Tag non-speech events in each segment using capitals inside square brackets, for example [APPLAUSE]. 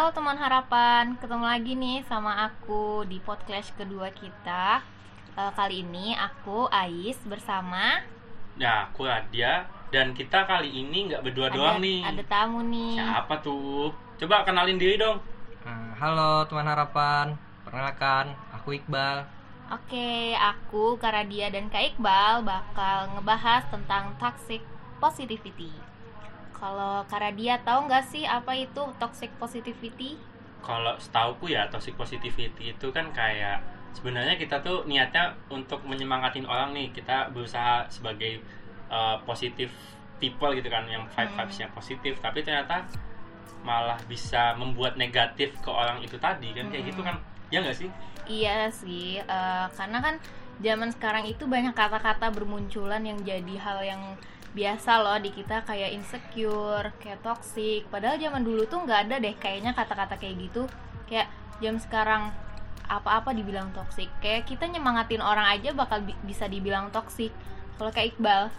Halo teman harapan, ketemu lagi nih sama aku di podcast kedua kita. Eh, kali ini aku Ais bersama Nah, aku Radia dan kita kali ini nggak berdua ada, doang nih. ada tamu nih. Siapa tuh? Coba kenalin diri dong. Nah, halo teman harapan, perkenalkan aku Iqbal. Oke, aku Karadia dan Kak Iqbal bakal ngebahas tentang toxic positivity. Kalau Karadia tahu nggak sih apa itu toxic positivity? Kalau setauku ya toxic positivity itu kan kayak sebenarnya kita tuh niatnya untuk menyemangatin orang nih. Kita berusaha sebagai uh, positif people gitu kan yang vibe vibesnya positif, tapi ternyata malah bisa membuat negatif ke orang itu tadi kan kayak Hmm. gitu kan. Ya nggak sih? Iya sih, eh, karena kan zaman sekarang itu banyak kata-kata bermunculan yang jadi hal yang biasa loh di kita kayak insecure, kayak toxic. Padahal zaman dulu tuh nggak ada deh kayaknya kata-kata kayak gitu. Kayak jam sekarang apa-apa dibilang toxic. Kayak kita nyemangatin orang aja bakal bi- bisa dibilang toxic. Kalau kayak Iqbal,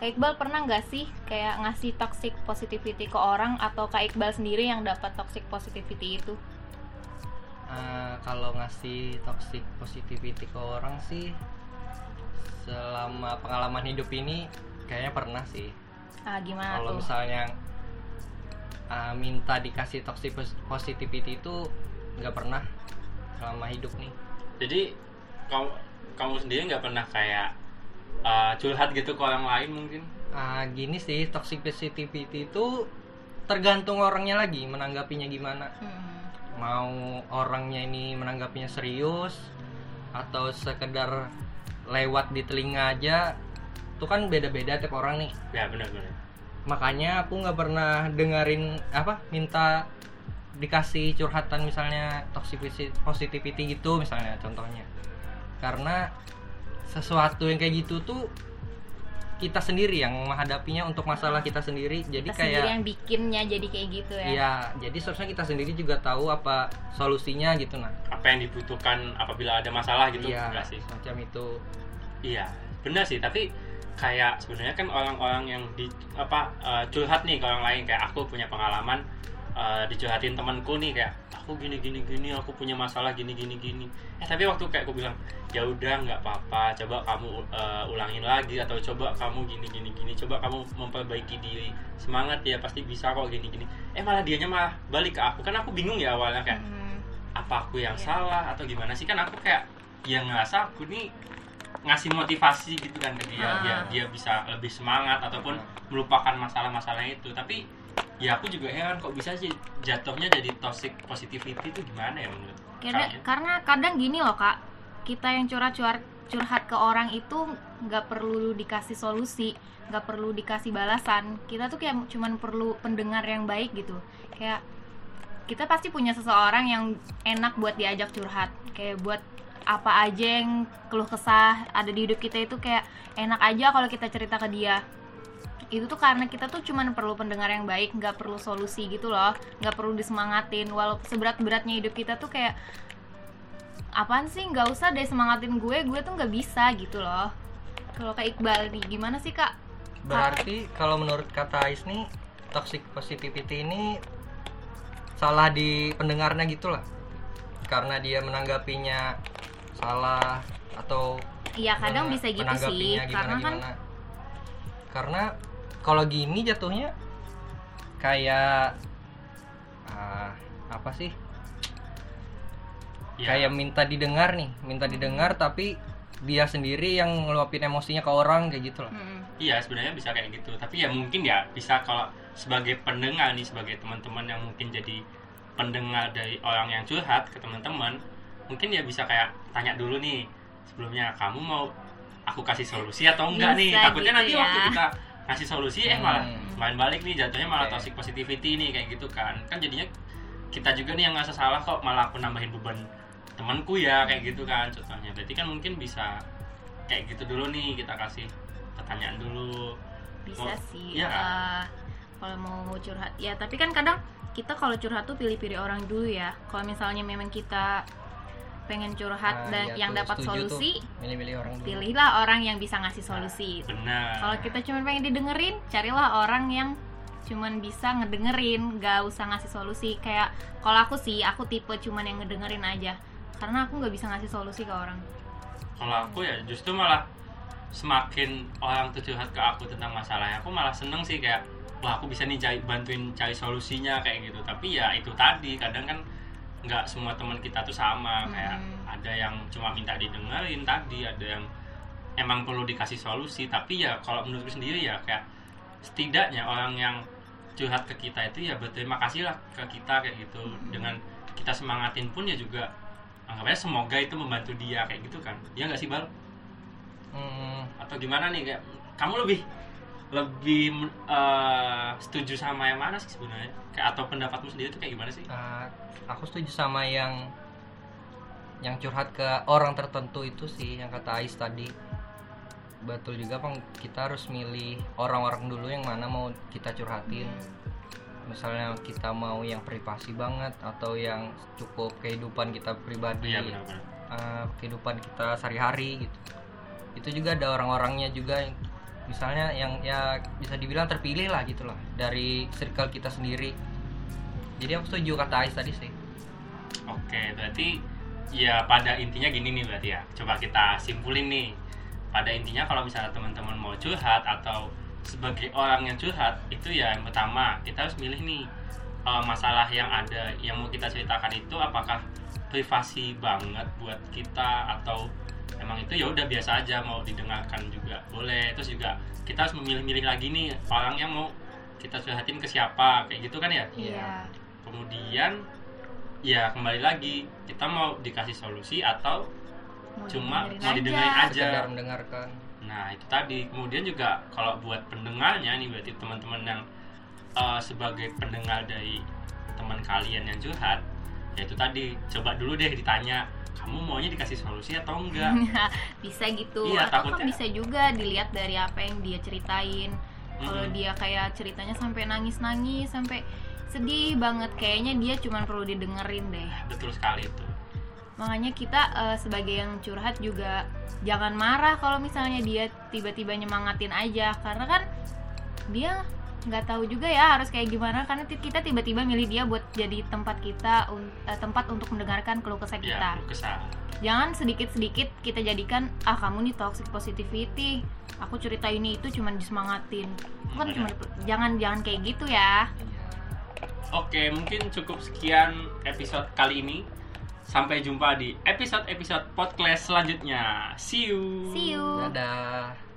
Kak Iqbal pernah nggak sih kayak ngasih toxic positivity ke orang atau Kak Iqbal sendiri yang dapat toxic positivity itu? Eh, kalau ngasih toxic positivity ke orang sih, selama pengalaman hidup ini kayaknya pernah sih. Ah gimana Kalau misalnya eh, minta dikasih toxic pos- positivity itu nggak pernah selama hidup nih. Jadi kamu kamu sendiri nggak pernah kayak uh, curhat gitu ke orang lain mungkin? Ah, gini sih toxic positivity itu tergantung orangnya lagi menanggapinya gimana. Hmm. mau orangnya ini menanggapinya serius atau sekedar lewat di telinga aja itu kan beda-beda tiap orang nih Ya benar-benar. makanya aku nggak pernah dengerin apa minta dikasih curhatan misalnya toxic positivity gitu misalnya contohnya karena sesuatu yang kayak gitu tuh kita sendiri yang menghadapinya untuk masalah kita sendiri jadi kita sendiri kayak yang bikinnya jadi kayak gitu ya Iya, jadi seharusnya kita sendiri juga tahu apa solusinya gitu nah. Apa yang dibutuhkan apabila ada masalah gitu Iya, enggak sih? semacam itu. Iya, benar sih. Tapi kayak sebenarnya kan orang-orang yang di apa uh, curhat nih ke orang lain kayak aku punya pengalaman uh, dicurhatin temanku nih kayak aku gini gini gini aku punya masalah gini gini gini eh tapi waktu kayak aku bilang ya udah nggak apa-apa coba kamu uh, ulangin lagi atau coba kamu gini gini gini coba kamu memperbaiki diri semangat ya pasti bisa kok gini gini eh malah dianya malah balik ke aku kan aku bingung ya awalnya kayak Hmm. apa aku yang Iya. salah atau gimana sih kan aku kayak yang ngerasa aku nih ngasih motivasi gitu kan ke dia Ah. dia dia bisa lebih semangat ataupun melupakan masalah-masalah itu. Tapi ya aku juga heran kok bisa sih jatuhnya jadi toxic positivity itu gimana ya menurut Karena, kalian? karena kadang gini loh kak. Kita yang curhat curhat curhat ke orang itu nggak perlu dikasih solusi nggak perlu dikasih balasan. Kita tuh kayak cuman perlu pendengar yang baik gitu. Kayak kita pasti punya seseorang yang enak buat diajak curhat. Kayak buat apa aja yang keluh kesah ada di hidup kita itu kayak enak aja kalau kita cerita ke dia. Itu tuh karena kita tuh cuman perlu pendengar yang baik nggak perlu solusi gitu loh nggak perlu disemangatin. Walaupun seberat beratnya hidup kita tuh kayak apaan sih nggak usah deh semangatin gue gue tuh nggak bisa gitu loh. Kalau kayak Iqbal nih gimana sih kak? Berarti kalau menurut kata Ais nih toxic positivity ini salah di pendengarnya gitu lah. Karena dia menanggapinya salah atau iya kadang mena- bisa gitu sih menanggapinya karena kan gimana-gimana. karena kalau gini jatuhnya kayak ah, apa sih? Ya, kayak minta didengar nih minta didengar tapi dia sendiri yang ngeluapin emosinya ke orang kayak gitu lah mm, iya sebenarnya bisa kayak gitu. Tapi ya mungkin ya bisa kalau sebagai pendengar nih sebagai teman-teman yang mungkin jadi pendengar dari orang yang curhat ke teman-teman mungkin ya bisa kayak tanya dulu nih sebelumnya kamu mau aku kasih solusi atau enggak nih Bisa takutnya gitu nanti ya. waktu kita ngasih solusi eh malah Hmm. main balik nih jatuhnya malah Oke. toxic positivity nih kayak gitu kan kan jadinya kita juga nih yang ngerasa salah kok malah aku nambahin beban temanku ya kayak gitu kan contohnya berarti kan mungkin bisa kayak gitu dulu nih kita kasih pertanyaan dulu bisa Oh, sih iya. eh, kalau mau curhat ya tapi kan kadang kita kalau curhat tuh pilih-pilih orang dulu ya. Kalau misalnya memang kita pengen curhat Nah, dan iya yang dapat solusi milih-milih orang dulu. pilihlah orang yang bisa ngasih solusi. Benar. Kalau kita cuma pengen didengerin carilah orang yang cuman bisa ngedengerin gak usah ngasih solusi. Kayak kalau aku sih aku tipe cuman yang ngedengerin aja. Karena aku nggak bisa ngasih solusi ke orang. Kalau aku ya justru malah semakin orang tuh curhat ke aku tentang masalahnya aku malah seneng sih kayak wah aku bisa nih cari, bantuin cari solusinya kayak gitu. Tapi ya itu tadi kadang kan nggak semua teman kita tuh sama. Kayak Hmm. ada yang cuma minta didengerin tadi ada yang emang perlu dikasih solusi. Tapi ya kalau menurutku sendiri ya kayak setidaknya orang yang curhat ke kita itu ya berterima kasih lah ke kita kayak gitu. Dengan kita semangatin pun ya juga anggapnya semoga itu membantu dia kayak gitu kan. Ya nggak sih bal? Hmm, atau gimana nih kayak kamu lebih lebih eh, setuju sama yang mana sih sebenarnya? Atau pendapatmu sendiri tuh kayak gimana sih? Uh, aku setuju sama yang yang curhat ke orang tertentu itu sih yang kata Ais tadi. Betul juga bang kita harus milih orang-orang dulu yang mana mau kita curhatin. Misalnya kita mau yang privasi banget atau yang cukup kehidupan kita pribadi. Iya benar-benar. Uh, kehidupan kita sehari-hari gitu. Itu juga ada orang-orangnya juga yang misalnya yang ya bisa dibilang terpilih lah gitu lah dari circle kita sendiri jadi aku setuju kata Ais tadi sih Oke, berarti ya pada intinya gini nih berarti ya. Coba kita simpulin nih. Pada intinya kalau misalnya teman-teman mau curhat atau sebagai orang yang curhat, itu ya yang pertama kita harus milih nih eh, masalah yang ada yang mau kita ceritakan itu apakah privasi banget buat kita atau emang itu ya udah biasa aja mau didengarkan juga boleh. Terus juga kita harus memilih-milih lagi nih orang yang mau kita curhatin ke siapa kayak gitu kan ya? Iya. Kemudian ya kembali lagi kita mau dikasih solusi atau Mau cuma didengerin mau didengerin aja. Sekedar mendengarkan. Nah itu tadi. Kemudian juga kalau buat pendengarnya nih berarti teman-teman yang eh, sebagai pendengar dari teman kalian yang curhat ya itu tadi. Coba dulu deh ditanya kamu maunya dikasih solusi atau enggak? [LAUGHS] Bisa gitu. Iya, atau kan takutnya- bisa juga dilihat dari apa yang dia ceritain. Kalau Mm-mm. dia kayak ceritanya sampai nangis nangis sampai sedih banget kayaknya dia cuma perlu didengerin deh. Betul sekali itu. Makanya kita eh, sebagai yang curhat juga jangan marah kalau misalnya dia tiba-tiba nyemangatin aja. Karena kan dia nggak tahu juga ya harus kayak gimana karena kita tiba-tiba milih dia buat jadi tempat kita un- eh, tempat untuk mendengarkan keluh kesah kita. ya lu kesal jangan sedikit-sedikit kita jadikan ah kamu nih toxic positivity aku cerita ini itu cuman disemangatin. Itu kan Hmm, cuma jangan jangan kayak gitu ya. Iya. oke mungkin cukup sekian episode kali ini. Sampai jumpa di episode-episode podcast selanjutnya. See you. See you. Dadah